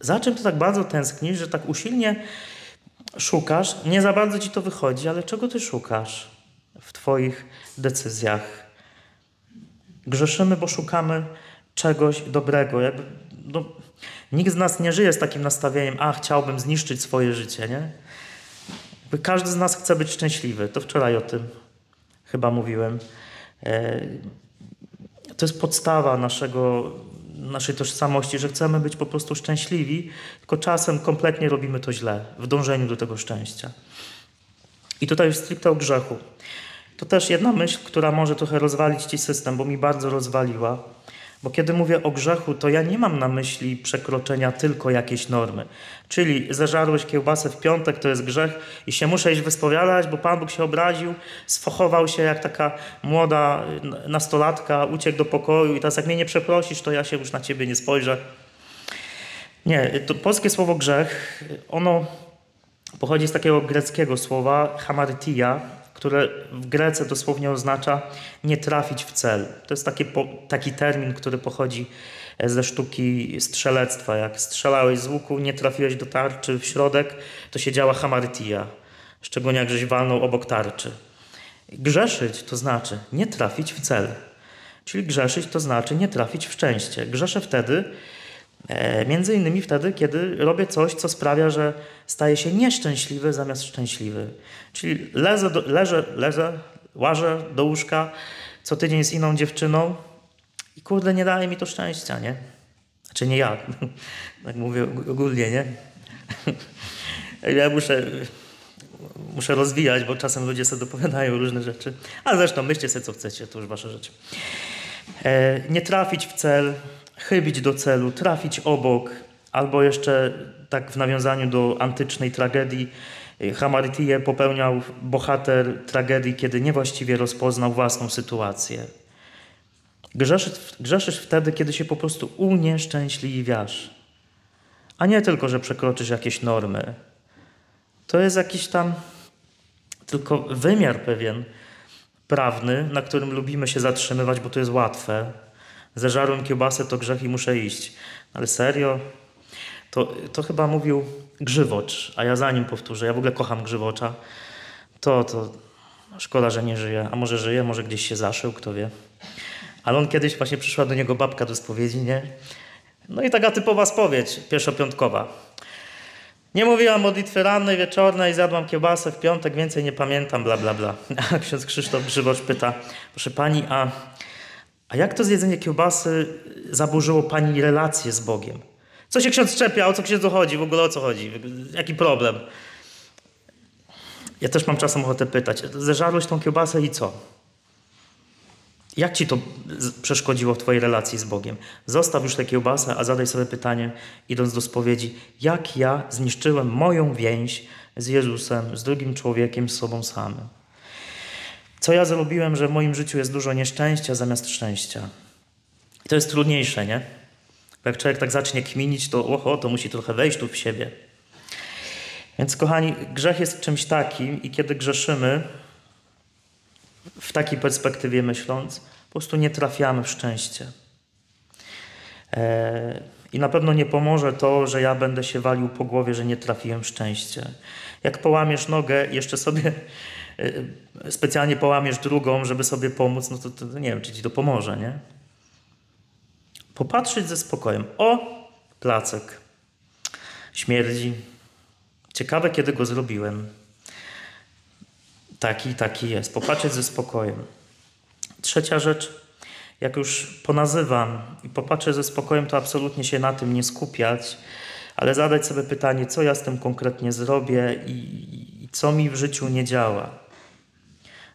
S1: za czym ty tak bardzo tęsknisz, że tak usilnie szukasz, nie za bardzo ci to wychodzi, ale czego ty szukasz w twoich decyzjach? Grzeszymy, bo szukamy czegoś dobrego. Jakby, no, nikt z nas nie żyje z takim nastawieniem, a chciałbym zniszczyć swoje życie, nie? Jakby każdy z nas chce być szczęśliwy. To wczoraj o tym chyba mówiłem. E, to jest podstawa naszego, naszej tożsamości, że chcemy być po prostu szczęśliwi, tylko czasem kompletnie robimy to źle w dążeniu do tego szczęścia. I tutaj już stricte o grzechu. To też jedna myśl, która może trochę rozwalić ci system, bo mi bardzo rozwaliła. Bo kiedy mówię o grzechu, to ja nie mam na myśli przekroczenia tylko jakiejś normy. Czyli zażarłeś kiełbasę w piątek, to jest grzech i się muszę iść wyspowiadać, bo Pan Bóg się obraził, sfochował się jak taka młoda nastolatka, uciekł do pokoju i teraz jak mnie nie przeprosisz, to ja się już na Ciebie nie spojrzę. Nie, to polskie słowo grzech, ono pochodzi z takiego greckiego słowa hamartia, które w Grece dosłownie oznacza nie trafić w cel. To jest taki, taki termin, który pochodzi e, ze sztuki strzelectwa. Jak strzelałeś z łuku, nie trafiłeś do tarczy w środek, to się działa hamartia, szczególnie jak żeś walnął obok tarczy. Grzeszyć to znaczy nie trafić w cel. Czyli grzeszyć to znaczy nie trafić w szczęście. Grzeszę wtedy, między innymi wtedy, kiedy robię coś, co sprawia, że staję się nieszczęśliwy zamiast szczęśliwy. Czyli lezę, do, leżę, leżę, łażę do łóżka co tydzień z inną dziewczyną i kurde, nie daje mi to szczęścia, nie? Znaczy nie ja, [laughs] tak mówię ogólnie, nie? [laughs] Ja muszę, muszę rozwijać, bo czasem ludzie sobie dopowiadają różne rzeczy. Ale zresztą myślcie sobie, co chcecie, to już wasze rzeczy. E, nie trafić w cel, chybić do celu, trafić obok, albo jeszcze tak w nawiązaniu do antycznej tragedii, Hamartię popełniał bohater tragedii, kiedy niewłaściwie rozpoznał własną sytuację. Grzeszysz, grzeszysz wtedy, kiedy się po prostu unieszczęśliwiasz, a nie tylko, że przekroczysz jakieś normy. To jest jakiś tam tylko wymiar pewien prawny, na którym lubimy się zatrzymywać, bo to jest łatwe. Zeżarłem kiełbasę, to grzech i muszę iść. Ale serio? To, to chyba mówił Grzywocz, a ja za nim powtórzę. Ja w ogóle kocham Grzywocza. To, to szkoda, że nie żyje. A może żyje, może gdzieś się zaszył, kto wie. Ale on kiedyś właśnie przyszła do niego babka do spowiedzi, nie? No i taka typowa spowiedź, pierwszopiątkowa. Nie mówiłam modlitwy rannej, wieczornej, zjadłam kiełbasę w piątek, więcej nie pamiętam, bla, bla, bla. [laughs] A ksiądz Krzysztof Grzywocz pyta, proszę pani, a, a jak to zjedzenie kiełbasy zaburzyło pani relacje z Bogiem? Co się ksiądz czepia, o co księdzu chodzi, w ogóle o co chodzi, jaki problem? Ja też mam czasem ochotę pytać, zeżarłeś tą kiełbasę i co? Jak ci to przeszkodziło w twojej relacji z Bogiem? Zostaw już tę kiełbasę, a zadaj sobie pytanie, idąc do spowiedzi, jak ja zniszczyłem moją więź z Jezusem, z drugim człowiekiem, z sobą samym? Co ja zrobiłem, że w moim życiu jest dużo nieszczęścia zamiast szczęścia? I to jest trudniejsze, nie? Bo jak człowiek tak zacznie kminić, to oho, to musi trochę wejść tu w siebie. Więc kochani, grzech jest czymś takim i kiedy grzeszymy, w takiej perspektywie myśląc, po prostu nie trafiamy w szczęście. E, I na pewno nie pomoże to, że ja będę się walił po głowie, że nie trafiłem w szczęście. Jak połamiesz nogę, jeszcze sobie specjalnie połamiesz drugą, żeby sobie pomóc, no to, to nie wiem, czy ci to pomoże, nie? Popatrzeć ze spokojem. O, placek. Śmierdzi. Ciekawe, kiedy go zrobiłem. Taki, taki jest. Popatrzeć ze spokojem. Trzecia rzecz, jak już ponazywam i popatrzę ze spokojem, to absolutnie się na tym nie skupiać, ale zadać sobie pytanie, co ja z tym konkretnie zrobię i, i co mi w życiu nie działa.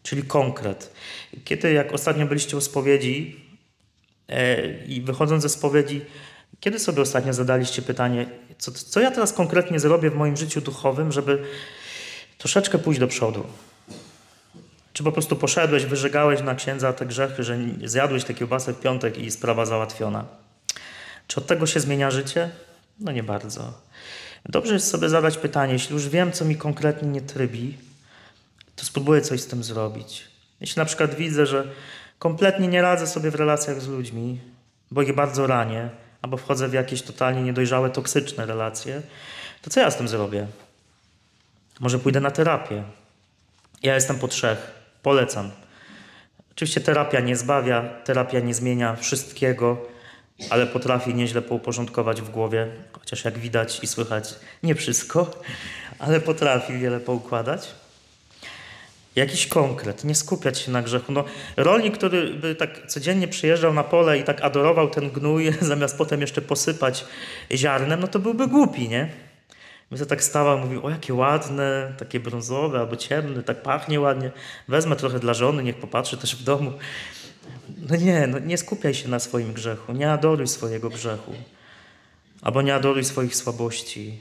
S1: Czyli konkret. Kiedy, jak ostatnio byliście u spowiedzi e, i wychodząc ze spowiedzi, kiedy sobie ostatnio zadaliście pytanie, co, co ja teraz konkretnie zrobię w moim życiu duchowym, żeby troszeczkę pójść do przodu? Czy po prostu poszedłeś, wyżegałeś na księdza te grzechy, że zjadłeś tę kiełbasę w piątek i sprawa załatwiona? Czy od tego się zmienia życie? No nie bardzo. Dobrze jest sobie zadać pytanie, jeśli już wiem, co mi konkretnie nie trybi, to spróbuję coś z tym zrobić. Jeśli na przykład widzę, że kompletnie nie radzę sobie w relacjach z ludźmi, bo ich bardzo ranię, albo wchodzę w jakieś totalnie niedojrzałe, toksyczne relacje, to co ja z tym zrobię? Może pójdę na terapię. Ja jestem po trzech. Polecam. Oczywiście terapia nie zbawia, terapia nie zmienia wszystkiego, ale potrafi nieźle pouporządkować w głowie, chociaż jak widać i słychać, nie wszystko, ale potrafi wiele poukładać. Jakiś konkret, nie skupiać się na grzechu. No, rolnik, który by tak codziennie przyjeżdżał na pole i tak adorował ten gnój, [laughs] zamiast potem jeszcze posypać ziarnem, no to byłby głupi, nie? My to tak stawał, mówił, o jakie ładne, takie brązowe albo ciemne, tak pachnie ładnie. Wezmę trochę dla żony, niech popatrzy też w domu. No nie, no nie skupiaj się na swoim grzechu, nie adoruj swojego grzechu. Albo nie adoruj swoich słabości.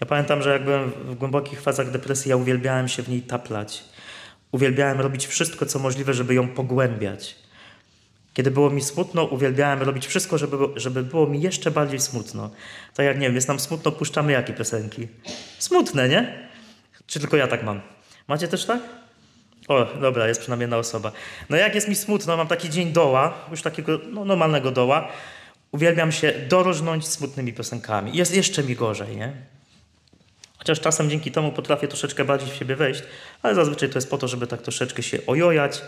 S1: Ja pamiętam, że jak byłem w głębokich fazach depresji, ja uwielbiałem się w niej taplać. Uwielbiałem robić wszystko, co możliwe, żeby ją pogłębiać. Kiedy było mi smutno, uwielbiałem robić wszystko, żeby, żeby było mi jeszcze bardziej smutno. Tak jak, nie wiem, jest nam smutno, puszczamy jakie piosenki? Smutne, nie? Czy tylko ja tak mam? Macie też tak? O, dobra, jest przynajmniej jedna osoba. No jak jest mi smutno, mam taki dzień doła, już takiego no, normalnego doła, uwielbiam się dorożnąć smutnymi piosenkami. Jest jeszcze mi gorzej, nie? Chociaż czasem dzięki temu potrafię troszeczkę bardziej w siebie wejść, ale zazwyczaj to jest po to, żeby tak troszeczkę się ojojać,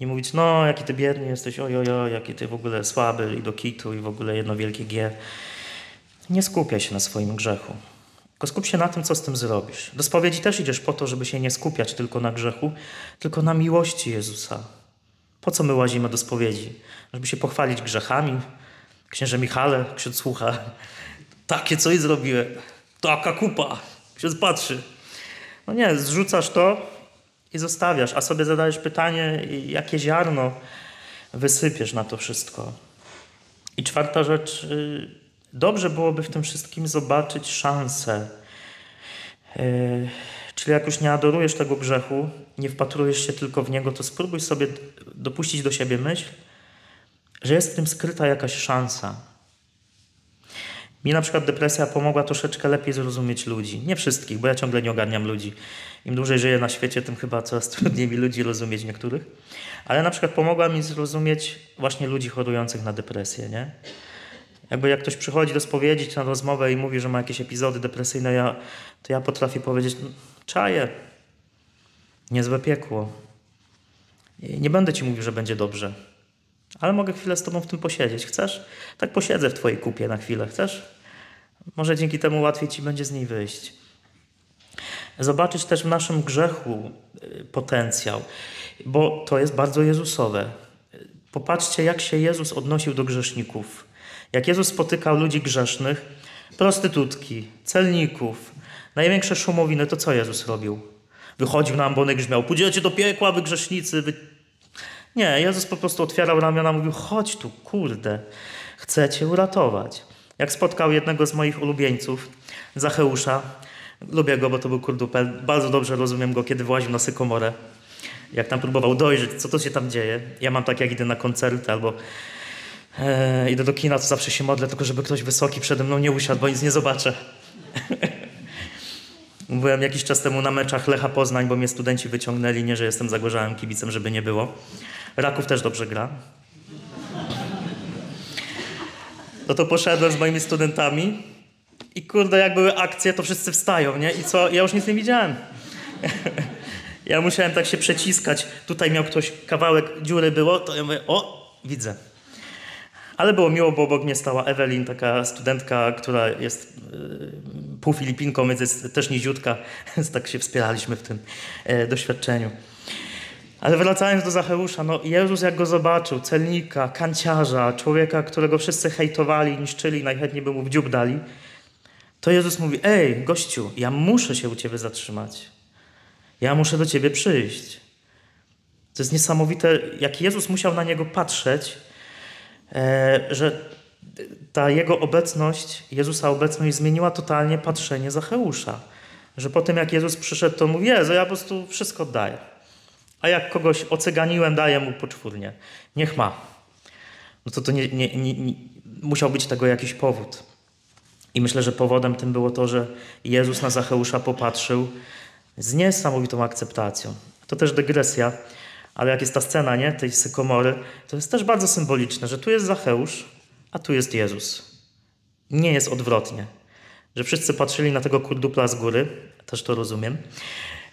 S1: i mówić, no jaki ty biedny jesteś, ojojo, jaki ty w ogóle słaby i do kitu i w ogóle jedno wielkie G. nie skupiaj się na swoim grzechu. Tylko skup się na tym, co z tym zrobisz. Do spowiedzi też idziesz po to, żeby się nie skupiać tylko na grzechu, tylko na miłości Jezusa. Po co my łazimy do spowiedzi? Żeby się pochwalić grzechami? Księże Michale, ksiądz słucha. Takie coś zrobiłem. Taka kupa. Ksiądz patrzy. No nie, zrzucasz to i zostawiasz, a sobie zadajesz pytanie, jakie ziarno wysypiesz na to wszystko. I czwarta rzecz, y, dobrze byłoby w tym wszystkim zobaczyć szansę. Y, czyli jak już nie adorujesz tego grzechu, nie wpatrujesz się tylko w niego, to spróbuj sobie dopuścić do siebie myśl, że jest w tym skryta jakaś szansa. Mi na przykład depresja pomogła troszeczkę lepiej zrozumieć ludzi. Nie wszystkich, bo ja ciągle nie ogarniam ludzi. Im dłużej żyję na świecie, tym chyba coraz [laughs] trudniej mi ludzi rozumieć niektórych. Ale na przykład pomogła mi zrozumieć właśnie ludzi chorujących na depresję, nie? Jakby jak ktoś przychodzi do spowiedzi na rozmowę i mówi, że ma jakieś epizody depresyjne, ja, to ja potrafię powiedzieć, no, czaję, niezłe piekło. Nie będę ci mówił, że będzie dobrze, ale mogę chwilę z tobą w tym posiedzieć. Chcesz? Tak posiedzę w twojej kupie na chwilę. Chcesz? Może dzięki temu łatwiej ci będzie z niej wyjść. Zobaczyć też w naszym grzechu y, potencjał, bo to jest bardzo Jezusowe. Popatrzcie, jak się Jezus odnosił do grzeszników. Jak Jezus spotykał ludzi grzesznych, prostytutki, celników, największe szumowiny, to co Jezus robił? Wychodził na ambony grzmiał, pójdziecie do piekła, wy grzesznicy, wy... Nie, Jezus po prostu otwierał ramiona, mówił, chodź tu, kurde, chcę cię uratować. Jak spotkał jednego z moich ulubieńców, Zacheusza, lubię go, bo to był kurdupel, bardzo dobrze rozumiem go, kiedy właził na sykomorę, jak tam próbował dojrzeć, co to się tam dzieje. Ja mam tak, jak idę na koncerty albo e, idę do kina, to zawsze się modlę, tylko żeby ktoś wysoki przede mną nie usiadł, bo nic nie zobaczę. [laughs] Byłem jakiś czas temu na meczach Lecha Poznań, bo mnie studenci wyciągnęli, nie, że jestem zagorzałym kibicem, żeby nie było. Raków też dobrze gra. No to poszedłem z moimi studentami i kurde, jak były akcje, to wszyscy wstają, nie? I co? Ja już nic nie widziałem. [laughs] ja musiałem tak się przeciskać. Tutaj miał ktoś kawałek dziury było, to ja mówię, o, widzę. Ale było miło, bo obok mnie stała Ewelin, taka studentka, która jest yy, pół Filipinką, więc jest też niziutka, [laughs] więc tak się wspieraliśmy w tym e, doświadczeniu. Ale wracając do Zacheusza, no Jezus jak go zobaczył, celnika, kanciarza, człowieka, którego wszyscy hejtowali, niszczyli, najchętniej by mu w dziób dali, to Jezus mówi, ej, gościu, ja muszę się u ciebie zatrzymać. Ja muszę do ciebie przyjść. To jest niesamowite, jak Jezus musiał na niego patrzeć, e, że ta jego obecność, Jezusa obecność zmieniła totalnie patrzenie Zacheusza. Że po tym jak Jezus przyszedł, to mówi, Jezu, ja po prostu wszystko oddaję. A jak kogoś oceganiłem, daję mu poczwórnie. Niech ma. No to to nie, nie, nie, nie, musiał być tego jakiś powód. I myślę, że powodem tym było to, że Jezus na Zacheusza popatrzył z niesamowitą akceptacją. To też dygresja, ale jak jest ta scena, nie, tej sykomory, to jest też bardzo symboliczne, że tu jest Zacheusz, a tu jest Jezus. Nie jest odwrotnie. Że wszyscy patrzyli na tego kurdupla z góry, też to rozumiem,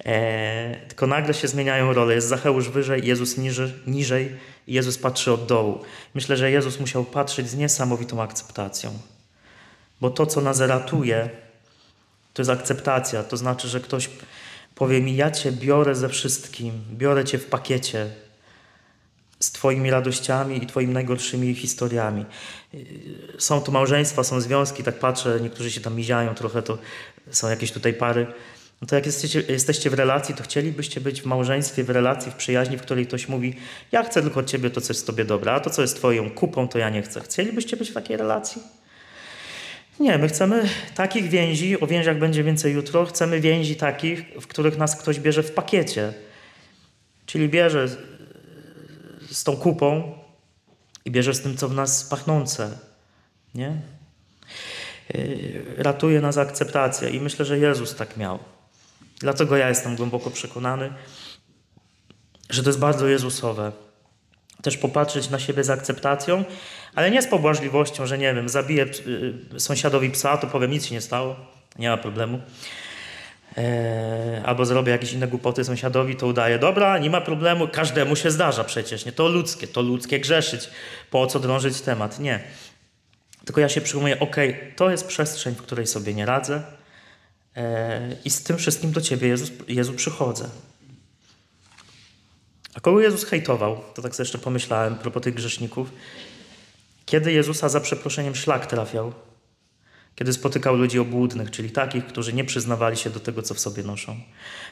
S1: e, tylko nagle się zmieniają role. Jest Zacheusz wyżej, Jezus niżej, niżej i Jezus patrzy od dołu. Myślę, że Jezus musiał patrzeć z niesamowitą akceptacją. Bo to, co nas ratuje, to jest akceptacja. To znaczy, że ktoś powie mi, ja Cię biorę ze wszystkim, biorę Cię w pakiecie z Twoimi radościami i Twoimi najgorszymi historiami. Są tu małżeństwa, są związki, tak patrzę, niektórzy się tam miziają trochę, to są jakieś tutaj pary. No to jak jesteście, jesteście w relacji, to chcielibyście być w małżeństwie, w relacji, w przyjaźni, w której ktoś mówi, ja chcę tylko od Ciebie to, co jest Tobie dobre, a to, co jest Twoją kupą, to ja nie chcę. Chcielibyście być w takiej relacji? Nie, my chcemy takich więzi, o więziach będzie więcej jutro, chcemy więzi takich, w których nas ktoś bierze w pakiecie. Czyli bierze z tą kupą i bierze z tym, co w nas pachnące. Nie? Yy, ratuje nas akceptacja i myślę, że Jezus tak miał. Dlatego ja jestem głęboko przekonany, że to jest bardzo Jezusowe. Też popatrzeć na siebie z akceptacją, ale nie z pobłażliwością, że nie wiem, zabiję y, sąsiadowi psa, to powiem, nic się nie stało, nie ma problemu. E, albo zrobię jakieś inne głupoty sąsiadowi, to udaję, dobra, nie ma problemu, każdemu się zdarza przecież, nie? To ludzkie, to ludzkie grzeszyć. Po co drążyć temat? Nie. Tylko ja się przyjmuję, ok, to jest przestrzeń, w której sobie nie radzę i z tym wszystkim do Ciebie, Jezus, Jezu, przychodzę. A kogo Jezus hejtował? To tak sobie jeszcze pomyślałem, propos tych grzeszników. Kiedy Jezusa za przeproszeniem szlak trafiał? Kiedy spotykał ludzi obłudnych, czyli takich, którzy nie przyznawali się do tego, co w sobie noszą.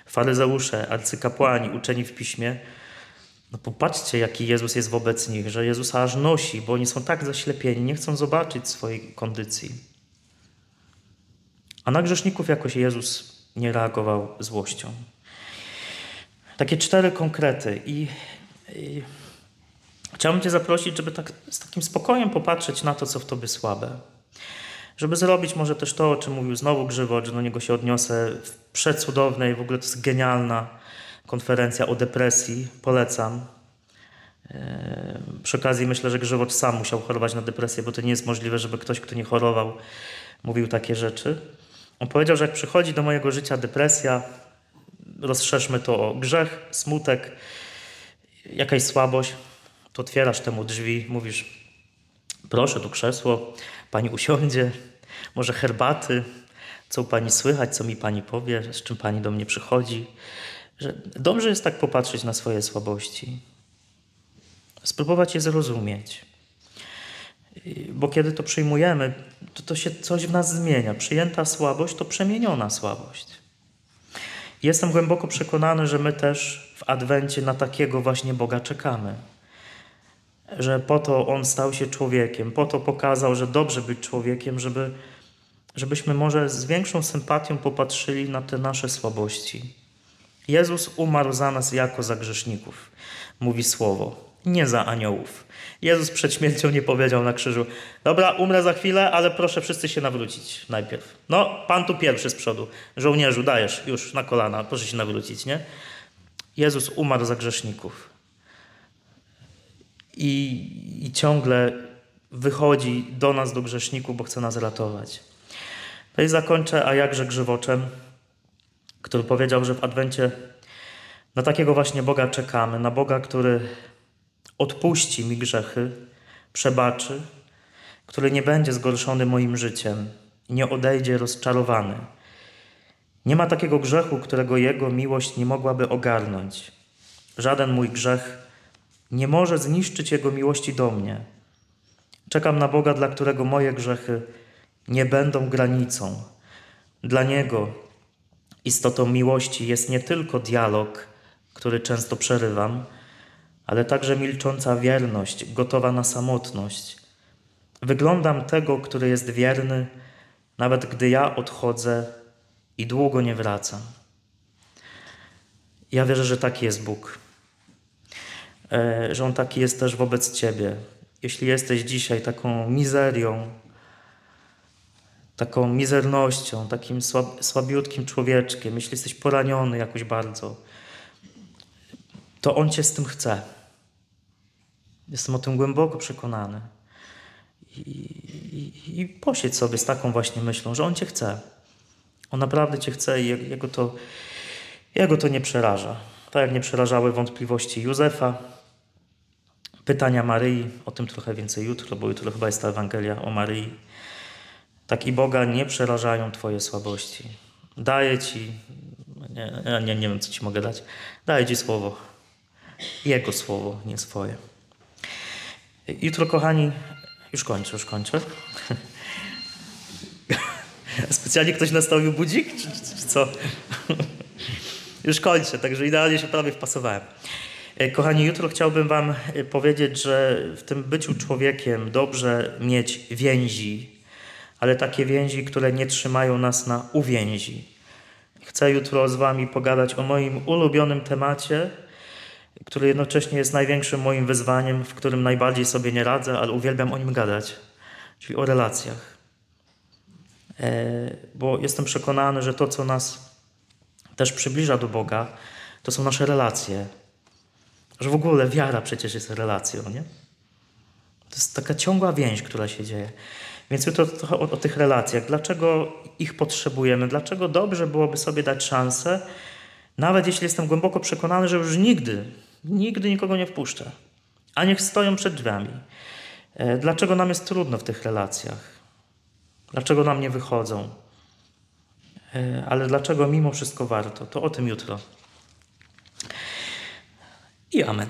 S1: Faryzeusze, arcykapłani, uczeni w piśmie. No popatrzcie, jaki Jezus jest wobec nich, że Jezusa aż nosi, bo oni są tak zaślepieni, nie chcą zobaczyć swojej kondycji. A na grzeszników jakoś Jezus nie reagował złością. Takie cztery konkrety i, i chciałbym Cię zaprosić, żeby tak z takim spokojem popatrzeć na to, co w Tobie słabe. Żeby zrobić może też to, o czym mówił znowu Grzywot, że do niego się odniosę w przecudownej, w ogóle to jest genialna konferencja o depresji, polecam. Przy okazji myślę, że Grzywot sam musiał chorować na depresję, bo to nie jest możliwe, żeby ktoś, kto nie chorował, mówił takie rzeczy. On powiedział, że jak przychodzi do mojego życia depresja, rozszerzmy to o grzech, smutek, jakaś słabość, to otwierasz temu drzwi, mówisz, proszę, tu krzesło, pani usiądzie, może herbaty, co u pani słychać, co mi pani powie, z czym pani do mnie przychodzi. Że dobrze jest tak popatrzeć na swoje słabości, spróbować je zrozumieć. Bo kiedy to przyjmujemy, to, to się coś w nas zmienia. Przyjęta słabość to przemieniona słabość. Jestem głęboko przekonany, że my też w Adwencie na takiego właśnie Boga czekamy. Że po to On stał się człowiekiem, po to pokazał, że dobrze być człowiekiem, żeby, żebyśmy może z większą sympatią popatrzyli na te nasze słabości. Jezus umarł za nas jako za grzeszników, mówi słowo, nie za aniołów. Jezus przed śmiercią nie powiedział na krzyżu: Dobra, umrę za chwilę, ale proszę wszyscy się nawrócić najpierw. No, pan tu pierwszy z przodu. Żołnierzu, dajesz już na kolana, proszę się nawrócić, nie? Jezus umarł za grzeszników. I, I ciągle wychodzi do nas, do grzeszników, bo chce nas ratować. No i zakończę, a jakże grzywoczem, który powiedział, że w Adwencie na takiego właśnie Boga czekamy, na Boga, który odpuści mi grzechy, przebaczy, który nie będzie zgorszony moim życiem i nie odejdzie rozczarowany. Nie ma takiego grzechu, którego Jego miłość nie mogłaby ogarnąć. Żaden mój grzech nie może zniszczyć Jego miłości do mnie. Czekam na Boga, dla którego moje grzechy nie będą granicą. Dla Niego istotą miłości jest nie tylko dialog, który często przerywam, ale także milcząca wierność, gotowa na samotność. Wyglądam tego, który jest wierny, nawet gdy ja odchodzę i długo nie wracam. Ja wierzę, że taki jest Bóg, e, że On taki jest też wobec Ciebie. Jeśli jesteś dzisiaj taką mizerią, taką mizernością, takim słab, słabiutkim człowieczkiem, jeśli jesteś poraniony jakoś bardzo, to On Cię z tym chce. Jestem o tym głęboko przekonany. I, i, i posiedź sobie z taką właśnie myślą, że On Cię chce. On naprawdę Cię chce i jego to, jego to nie przeraża. Tak jak nie przerażały wątpliwości Józefa, pytania Maryi, o tym trochę więcej jutro, bo jutro chyba jest ta Ewangelia o Maryi. Tak i Boga nie przerażają Twoje słabości. Daję Ci, nie, nie, nie wiem co Ci mogę dać, daję Ci słowo. Jego słowo, nie swoje. Jutro, kochani, już kończę, już kończę. [laughs] Specjalnie ktoś nastawił budzik, czy, czy, czy co? [laughs] już kończę, także idealnie się prawie wpasowałem. E, kochani, jutro chciałbym Wam e, powiedzieć, że w tym byciu człowiekiem dobrze mieć więzi, ale takie więzi, które nie trzymają nas na uwięzi. Chcę jutro z Wami pogadać o moim ulubionym temacie, który jednocześnie jest największym moim wyzwaniem, w którym najbardziej sobie nie radzę, ale uwielbiam o nim gadać, czyli o relacjach. E, bo jestem przekonany, że to, co nas też przybliża do Boga, to są nasze relacje. Że w ogóle wiara przecież jest relacją, nie? To jest taka ciągła więź, która się dzieje. Więc jutro trochę o, o tych relacjach. Dlaczego ich potrzebujemy? Dlaczego dobrze byłoby sobie dać szansę, nawet jeśli jestem głęboko przekonany, że już nigdy Nigdy nikogo nie wpuszczę. A niech stoją przed drzwiami. E, Dlaczego nam jest trudno w tych relacjach? Dlaczego nam nie wychodzą? E, Ale dlaczego mimo wszystko warto? To o tym jutro. I amen.